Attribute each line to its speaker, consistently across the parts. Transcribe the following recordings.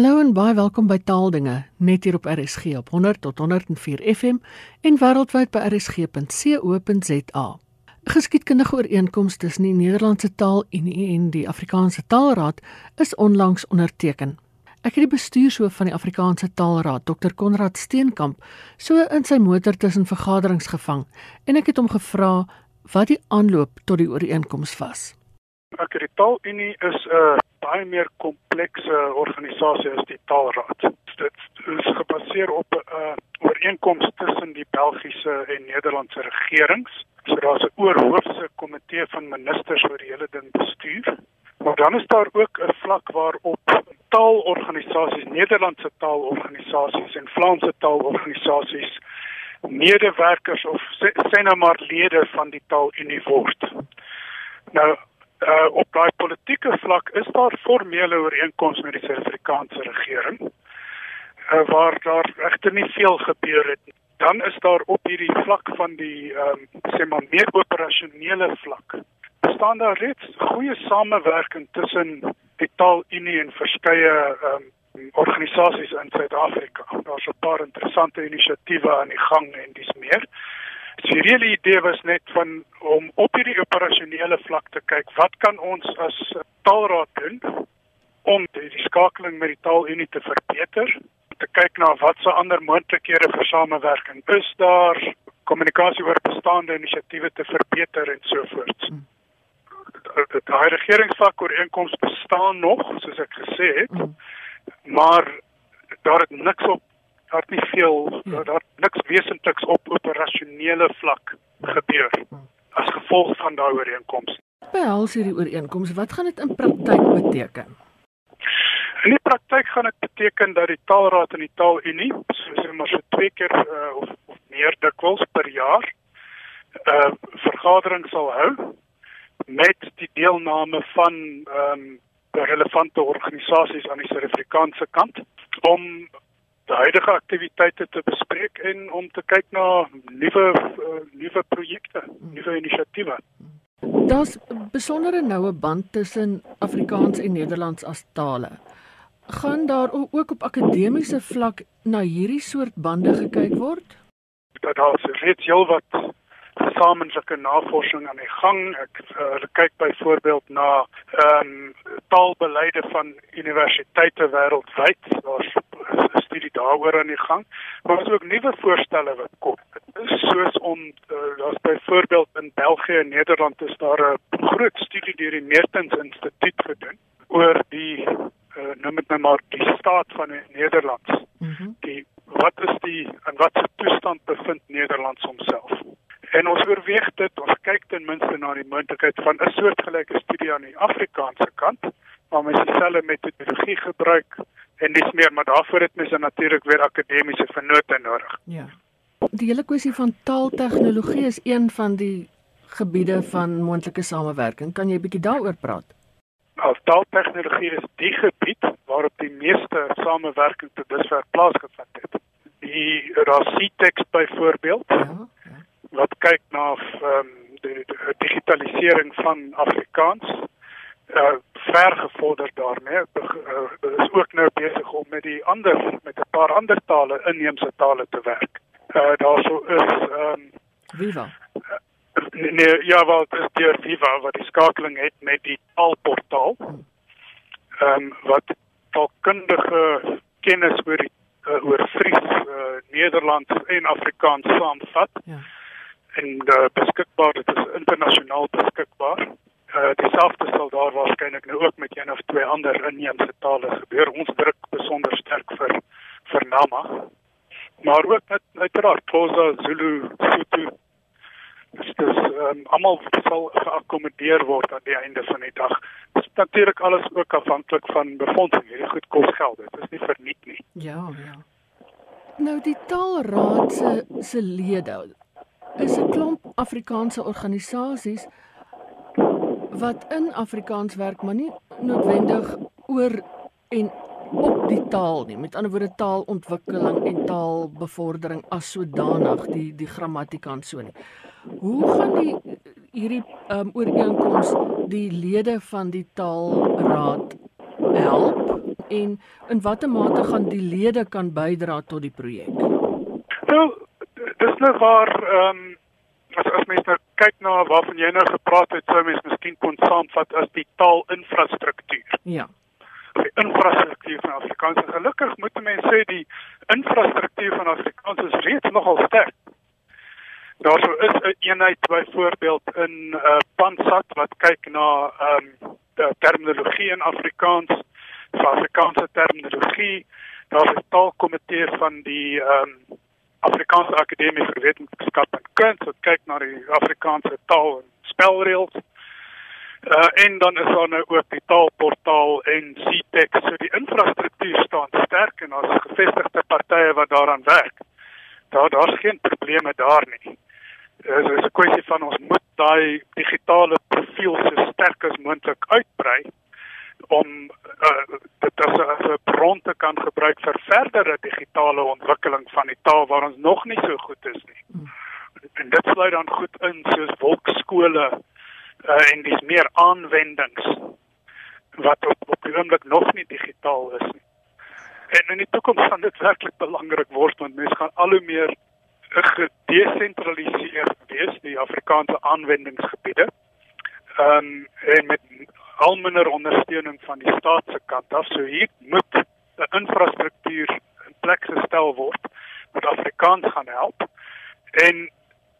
Speaker 1: Hallo en baie welkom by Taaldinge net hier op RSG op 100 tot 104 FM en wêreldwyd by rsg.co.za. Geskiedkundige ooreenkomste tussen die Nederlandse Taalunie en die Afrikaanse Taalraad is onlangs onderteken. Ek het die bestuurshoof van die Afrikaanse Taalraad, Dr Konrad Steenkamp, so in sy motor tussen vergaderings gevang en ek het hom gevra wat die aanloop tot die ooreenkoms was.
Speaker 2: Ek die Taalunie is 'n uh, baie meer komplekse organisasie as die Taalraad. Dit is gebaseer op 'n uh, ooreenkoms tussen die Belgiese en Nederlandse regerings. So daar's 'n oorhoofse komitee van ministers wat die hele ding bestuur. Maar dan is daar ook 'n vlak waarop taalorganisasies, Nederlandse taalorganisasies en Vlaamse taalorganisasies medewerkers of sê nou maar lede van die Taalunie word. Nou uh, op daai politieke vlak is daar formele ooreenkomste met die Suid-Afrikaanse regering uh, waar daar regtig nie veel gebeur het nie. Dan is daar op hierdie vlak van die ehm um, sê maar meer operasionele vlak bestaan daar reeds goeie samewerking tussen die Taalunie en verskeie ehm um, organisasies in Suid-Afrika. Daar's 'n paar interessante inisiatiewe aan die gang en dis meer. Die reële idee was net van om op hierdie operasionele vlak te kyk, wat kan ons as taalraad doen om die, skakeling met die taalunie te verbeter? Te kyk na wat se ander moontlikhede vir samewerking is daar, kommunikasie oor bestaande inisiatiewe te verbeter en so voort. Hmm. Die regeringsvlak ooreenkoms bestaan nog, soos ek gesê het, hmm. maar daar het niks op daar nie veel ja. daar niks wesentliks op operasionele vlak gebeur as gevolg van daai ooreenkoms.
Speaker 1: Behels hierdie ooreenkoms, wat gaan dit in praktyk beteken?
Speaker 2: In die praktyk gaan dit beteken dat die Taalraad en die Taalunie, soos hulle maar so twee keer uh, of, of meer dikwels per jaar, 'n uh, vergadering sal hou met die deelname van ehm um, relevante organisasies aan die Suid-Afrikaanse kant om huidige aktiwiteite te bespreek en om te kyk na nuwe uh, nuwe projekte, nuwe inisiatiewe.
Speaker 1: Daar's besondere noue band tussen Afrikaans en Nederlands as tale. Gaan daar ook op akademiese vlak na hierdie soort bande gekyk word?
Speaker 2: Dat daar reeds heelwat gesamentlike navorsing aan die gang. Ek uh, kyk byvoorbeeld na ehm um, taalbeleide van universiteite wêreldwyd. Daar's 'n studie daaroor aan die gang. Maar daar's ook nuwe voorstelle wat kom. Soos om uh, daar's byvoorbeeld in België en Nederland is daar 'n groot studie deur die Meertens Instituut gedoen oor die uh, noem dit nou maar die staat van Nederland. Mm -hmm. Die wat is die en wat se toestand bevind Nederland homself? En ons oorweeg dit, ons kyk ten minste na die moontlikheid van 'n soortgelyke studie aan die Afrikaanse kant, waar mens dieselfde metodologie gebruik en dis meer, maar daarvoor het mens natuurlik weer akademiese vennote nodig.
Speaker 1: Ja. Die hele kwessie van taaltegnologie is een van die gebiede van moontlike samewerking. Kan jy 'n bietjie daaroor praat?
Speaker 2: Al taaltegnologie is die gebied waarop die meeste samewerking tot dusver plaasgevind het. Die RASI-teks byvoorbeeld. Ja wat kyk na ehm um, die, die digitalisering van Afrikaans uh ver gevorder daarmee uh, is ook nou besig om met die ander met 'n paar ander tale inheemse tale te werk. Uh daarso is ehm um,
Speaker 1: Viva.
Speaker 2: Uh, nee ja wel dit is deur Viva wat die skakeling het met die taalportaal. Ehm um, wat taalkundige kennis oor die, uh, oor Fries, uh, Nederlands en Afrikaans saamvat. Ja en uh, beskikbaar dit is internasionaal beskikbaar. Uh dieselfde sal daar waarskynlik nou ook met een of twee ander inheemse tale gebeur. Ons druk besonder sterk vir vir Nama. Maar ook met uiteraard Xhosa, Zulu, Sotho. Dit is um, almal sal geakkommodeer word aan die einde van die dag. Dit is natuurlik alles ook afhanklik van befondsing. Hierdie goed kos geld. Dit is nie verniet nie.
Speaker 1: Ja, ja. Nou die taalraad se se lede is 'n klomp Afrikaanse organisasies wat in Afrikaans werk, maar nie noodwendig oor en op die taal nie. Met ander woorde taalontwikkeling en taalbevordering as sodanig die die grammatika en so nie. Hoe gaan die hierdie um, ooreenkoms die lede van die taalraad help en in watter mate gaan die lede kan bydra tot die projek?
Speaker 2: Nou, dis nou waar ehm um, as as mens nou kyk na waarvan jy nou gepraat het, sou mens miskien kon saamvat as die taalinfrastruktuur.
Speaker 1: Ja.
Speaker 2: Die infrastruktuur van Afrikaans. Gelukkig moet mense sê die infrastruktuur van Afrikaans is reeds nogal sterk. Daar sou is 'n een eenheid byvoorbeeld in uh, Pansat wat kyk na ehm um, terminologie in Afrikaans, Afrikaanse terminologie. Daar is 'n taalkomitee van die ehm um, Afrikaanse Akademie vir Wetenskap en Kuns wat kyk na die Afrikaanse taal en spelreëls. Uh, en dan is daar nou ook die taalportaal en CTEX. So die infrastruktuur staan sterk en ons gevestigde partye wat daaraan werk. Daar daar's geen probleme daar nie. Dit is 'n kwessie van ons moet daai digitale profiel so sterk as moontlik uitbrei om uh, dit as 'n bron te kan gebruik vir verdere digitale ontwikkeling van die taal waar ons nog nie so goed is nie. En dit sluit dan goed in soos wolkskole uh, en dis meer aanwendings wat op, op die oomblik nog nie digitaal is nie. En in die toekoms gaan dit werklik belangrik word want mense gaan al hoe meer gedesentraliseer wees die Afrikaanse aanwendingsgebiede. Ehm um, en met al minder ondersteuning van die staat se kant af. So hier moet 'n infrastruktuur in plek gestel word wat Afrikaans gaan help. En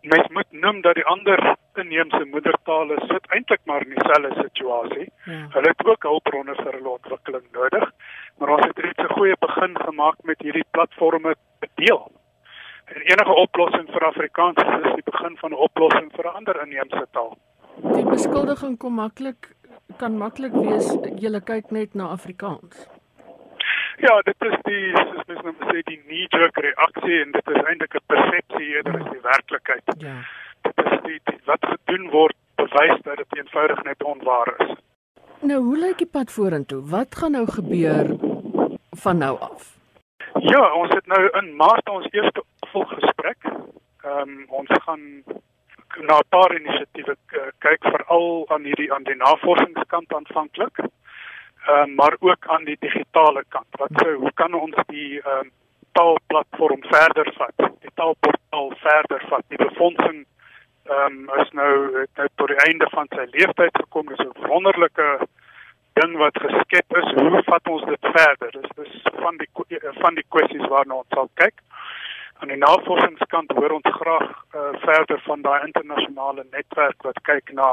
Speaker 2: mens moet noem dat die ander inheemse moedertale sit eintlik maar in dieselfde situasie. Ja. Hulle het ook hulpbronne vir hulle ontwikkeling nodig, maar ons het reeds 'n goeie begin gemaak met hierdie platforms te deel. En enige oplossing vir Afrikaans is die begin van 'n oplossing vir 'n ander inheemse taal.
Speaker 1: Die beskuldiging kom maklik kan maklik wees jy kyk net na Afrikaans.
Speaker 2: Ja, dit is die soos mens nou sê die knee-jerk reaksie en dit is eintlik 'n persepsie eerder as die werklikheid. Ja. Dit is die, die wat gedoen word bewys dat dit eenvoudig net onwaar is.
Speaker 1: Nou, hoe lyk die pad vorentoe? Wat gaan nou gebeur van nou af?
Speaker 2: Ja, ons het nou in Maart ons eerste volgesprek. Ehm um, ons gaan na 'n paar inisiatiewe kyk veral aan hierdie aan die navorsingskant aanvanklik. Ehm uh, maar ook aan die digitale kant. Wat sou hoe kan ons die ehm uh, taalplatform verder vat? Die taalportaal verder vat. Die befondsing ehm um, is nou nou tot die einde van sy lewensyd gekom. Dis 'n wonderlike ding wat geskep is. Hoe vat ons dit verder? Dis dis van die van die kwessies waarna ons sal kyk aan die navorsingskant hoor ons graag uh, verder van daai internasionale netwerk wat kyk na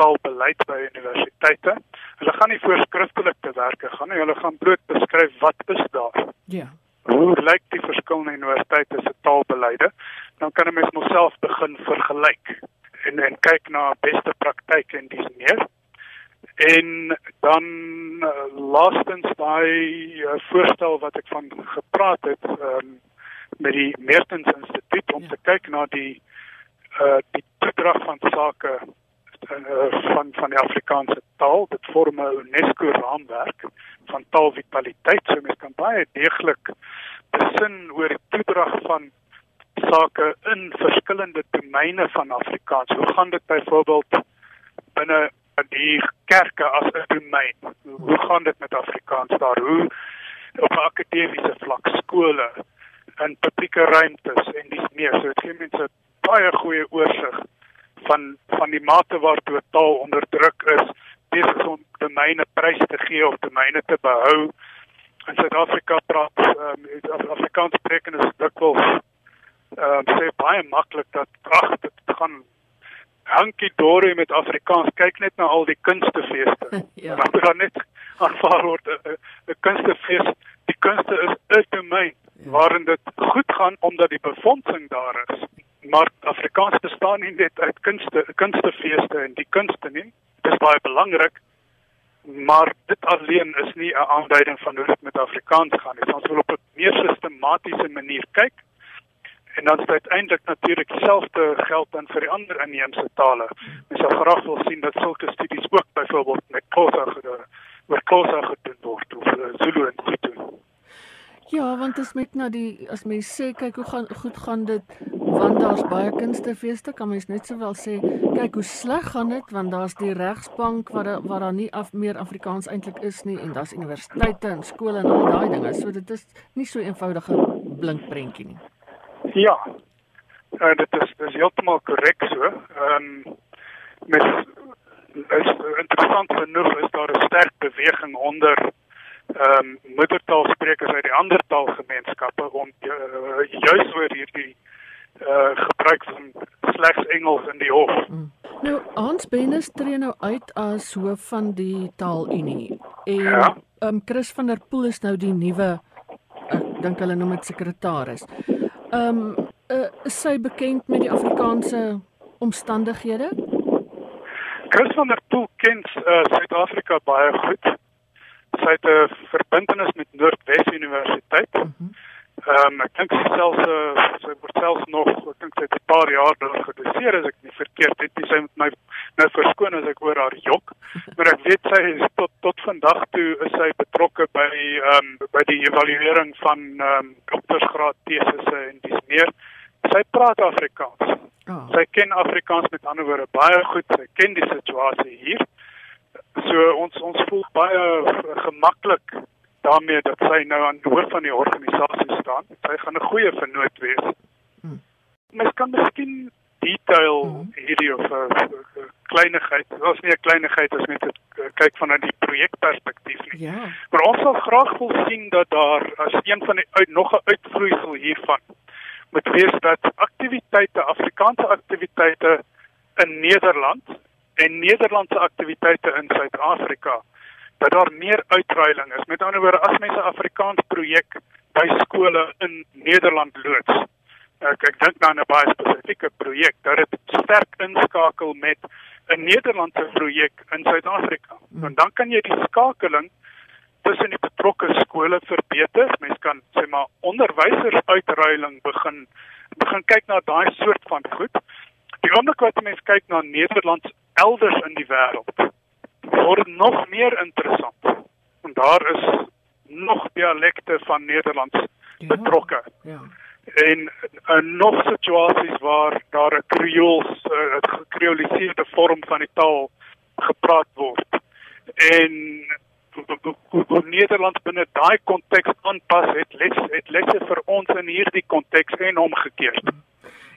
Speaker 2: taalbeleid by universiteite. Hulle gaan nie voorskriftelik te werk gaan nie, hulle gaan bloot beskryf wat is daar.
Speaker 1: Ja.
Speaker 2: Hoe lyk die verskillende universiteite se taalbeleide? Dan kan 'n mens homself begin vergelyk en en kyk na beste praktyke en dis meer. En dan uh, laastens daai uh, voorstel wat ek van gepraat het, ehm um, met die Mertens Instituut om ja. te kyk na die uh die toedrag van sake uh, van van die Afrikaanse taal. Dit vorm 'n UNESCO raamwerk van taalvitaliteit. So mens kan baie deeglik besin oor die toedrag van sake in verskillende domeine van Afrikaans. Hoe gaan dit byvoorbeeld binne die kerke as 'n domein? Hoe gaan dit met Afrikaans daar? Hoe op akademiese vlak skole in publieke ruimtes en dis meer. So dit gee mense baie goeie oorsig van van die mate waartoe taal onder druk is besig om domeine prys te gee of domeine te behou. In Suid-Afrika praat ehm um, Afrikaans spreken is dikwels ehm um, sê baie maklik dat ag dit gaan hankie dore met Afrikaans kyk net na al die kunstefeeste. ja. Dan dan net aanvaar word 'n kunstefees. Die kunste is 'n domein waarin dit goed gaan omdat die befondsing daar is. Maar Afrikaans bestaan nie net uit kunste, kunstefeeste en die kunste nie. Dit is baie belangrik. Maar dit alleen is nie 'n aanduiding van hoe dit met Afrikaans gaan nie. Ons wil op 'n meer sistematiese manier kyk. En dan sluit eintlik natuurlik dieselfde geld dan vir die ander inheemse tale. Ons sal graag wil sien dat sulke studies ook byvoorbeeld met Xhosa gedoen word, Xhosa gedoen word of uh, Zulu en Sotho.
Speaker 1: Ja, want as met na die as mens sê kyk hoe gaan goed gaan dit want daar's baie kunstefeeste, kan mens net sowel sê, kyk hoe sleg gaan dit want daar's die regsbank da, waar daar nie af meer Afrikaans eintlik is nie en daar's universiteite en skole en al daai dinge. So dit is nie so eenvoudige blink prentjie nie.
Speaker 2: Ja. Uh, dit is dis heeltemal korrek so. Ehm um, met is interessant genoeg is daar 'n sterk beweging onder ehm um, moedertaalsprekers uit die ander taalgemeenskappe om uh, juis oor hierdie uh gebruik van slegs Engels in die hof. Mm.
Speaker 1: Nou Hans Bennis uit as hoof van die Taalunie en
Speaker 2: ja?
Speaker 1: um Chris van der Pool is nou die nuwe ek dink hulle noem dit sekretaris. Um uh, is sy bekend met die Afrikaanse omstandighede?
Speaker 2: Chris van der Pool ken uh, Suid-Afrika baie goed. Sy het 'n verbintenis met Noordwes Universiteit. Ehm um, ek dink selfs uh, sy word selfs nog, ek dink sy het 'n paar jaar daar gedoseer as ek nie verkeerd het nie. Sy moet my nou verskoon as ek oor haar jok, maar ek weet sy is tot tot vandag toe is sy betrokke by ehm um, by die evaluering van ehm um, doktorsgraad tesisse en dis meer. Sy praat Afrikaans. Oh. Sy ken Afrikaans met ander woorde baie goed. Sy ken die situasie hier. So ons ons voel baie gemaklik daarmee dat sy nou aan die hoof van die organisasie staan. Sy gaan 'n goeie vernoot wees. Hmm. Mens kan miskien detail hmm. hierdie of 'n uh, uh, kleinigheid. Dit was nie 'n kleinigheid as mens dit uh, kyk vanuit die projekperspektief nie.
Speaker 1: Ja.
Speaker 2: Maar ons sal graag wil sien dat daar as een van die uit nog 'n uitvloeisel hiervan moet wees dat aktiwiteite, Afrikaanse aktiwiteite in Nederland en Nederlandse aktiwiteite in Suid-Afrika dat daar meer uitruiling is. Met ander woorde, as mense Afrikaans projek by skole in Nederland loods, ek ek dink nou aan 'n baie spesifieke projek dat dit sterk inskakel met 'n Nederlandse projek in Suid-Afrika. Hmm. En dan kan jy die skakeling tussen die betrokke skole verbeter. Mens kan sê maar onderwysers uitruiling begin begin kyk na daai soort van goed. Die oomblik wat mense kyk na Nederland elders in die wêreld, word nog meer interessant. En daar is nog dialekte van Nederlands ja, betrokke. Ja. En, en nog situasies waar daar 'n kreools 'n gekreoliseerde vorm van die taal gepraat word. En hoe Nederland binne daai konteks aanpas het les het lesse vir ons in hierdie konteks en omgekeerd.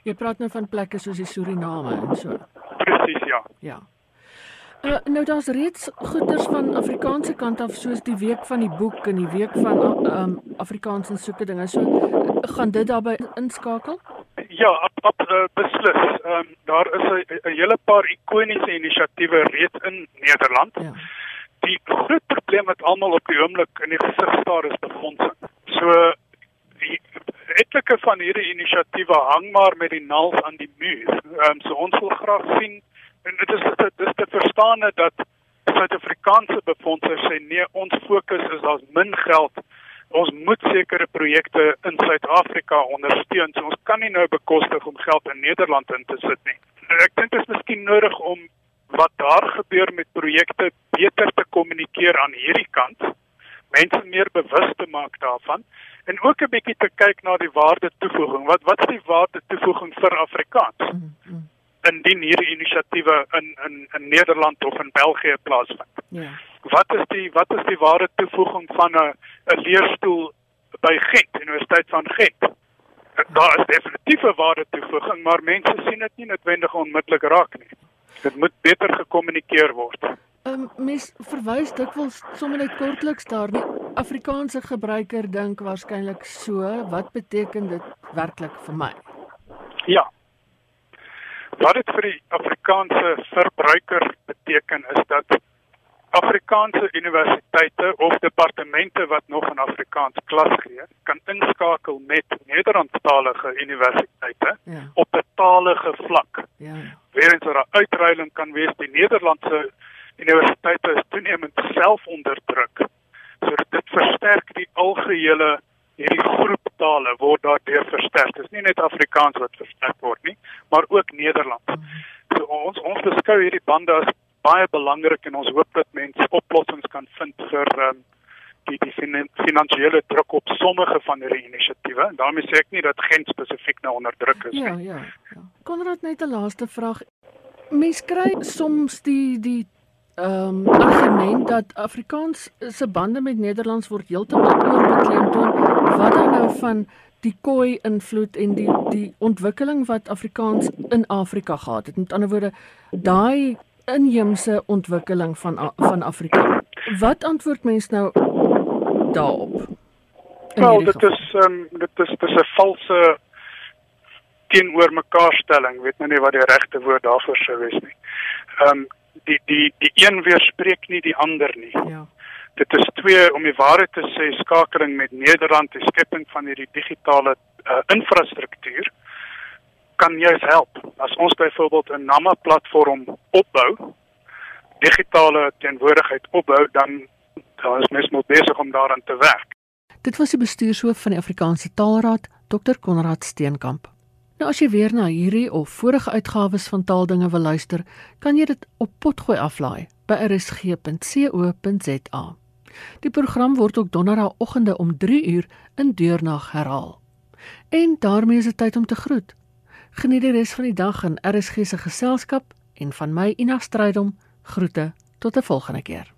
Speaker 1: Jy praat nou van plekke soos die Suriname en so.
Speaker 2: Presies ja.
Speaker 1: Ja. Uh, nou daar's reeds goeders van Afrikaanse kant af soos die week van die boek en die week van um, Afrikaans en sulke dinge. So uh, gaan dit daarbey inskakel?
Speaker 2: Ja, op, op uh, beslis. Ehm um, daar is 'n hele paar ikoniese inisiatiewe reeds in Nederland. Ja die groot probleem wat almal op die oomblik in die gesig staar is befondsing. So die etlike van hierdie inisiatiewe hang maar met die naels aan die muur. Ehm um, so ons wil graag sien en dit is dit is te verstaan dat Suid-Afrikaanse befondsers sê nee, ons fokus is daar's min geld. Ons moet sekere projekte in Suid-Afrika ondersteun. So ons kan nie nou bekostig om geld in Nederland in te sit nie. Ek dink dit is miskien nodig om wat daar gebeur met projekte beter te kommunikeer aan hierdie kant, mense meer bewus te maak daarvan en ook 'n bietjie te kyk na die waarde toevoeging. Wat wat is die waarde toevoeging vir Afrikaans? Mm, mm. Indien hierdie inisiatiewe in in in Nederland of in België plaasvind. Ja. Wat is die wat is die waarde toevoeging van 'n 'n leerstoel by Gent, Universiteit van Gent? Daar is definitief 'n waarde toevoeging, maar mense sien dit nie noodwendig onmiddellik raak nie. Dit moet beter gekommunikeer word.
Speaker 1: Ehm um, mens verwys dikwels sommer net kortliks daar die Afrikaanse gebruiker dink waarskynlik so, wat beteken dit werklik vir my?
Speaker 2: Ja. Wat dit vir die Afrikaanse verbruiker beteken is dat Afrikaanse universiteite of departemente wat nog in Afrikaans klas gee, kan inskakel met Nederlandstalige universiteite ja. op 'n talige vlak. Ja. Weerens er 'n uitruiling kan wees die Nederlandse universiteite is toenemend selfonderdruk. So dit versterk die algehele hierdie groep tale word daardeur versterk. Dit is nie net Afrikaans wat versterk word nie, maar ook Nederlands. Mhm. So ons ons beskou hierdie bande as baie belangrik en ons hoop dat mense oplossings kan vind vir um, die die finansiële druk op sommige van hierdie inisiatiewe. Daarmee sê ek nie dat Gent spesifiek nou onder druk is
Speaker 1: ja, nie. Ja, ja, ja. Konrad net 'n laaste vraag. Mens kry soms die die ehm um, argument dat Afrikaans se bande met Nederlands word heeltemal oorbeklemtoon. Wat dan nou van die koi invloed en die die ontwikkeling wat Afrikaans in Afrika gehad het. Met ander woorde, daai inheemse ontwikkeling van van Afrika. Wat antwoord mens nou daarop?
Speaker 2: Wel, dit is um, dit is dis 'n valse teenoor mekaar stelling, weet nou nie wat die regte woord daarvoor sou wees nie. Ehm um, die die die een weerspreek nie die ander nie. Ja. Dit is twee om die waarheid te sê skakeling met Nederland, die skepping van hierdie digitale uh, infrastruktuur kan juis help. As ons byvoorbeeld 'n NAMA platform opbou, digitale teenwoordigheid opbou, dan dan is mens moet besig om daaraan te werk.
Speaker 1: Dit was die bestuurshoof van die Afrikaanse Taalraad, Dr. Konrad Steenkamp. Nou as jy weer na hierdie of vorige uitgawes van Taaldinge wil luister, kan jy dit op potgooi aflaai by rsg.co.za. Die program word ook donderdagoggende om 3 uur in deurnag herhaal. En daarmee is dit tyd om te groet. Geniet die res van die dag in RSG se geselskap en van my Ina Strydom groete tot 'n volgende keer.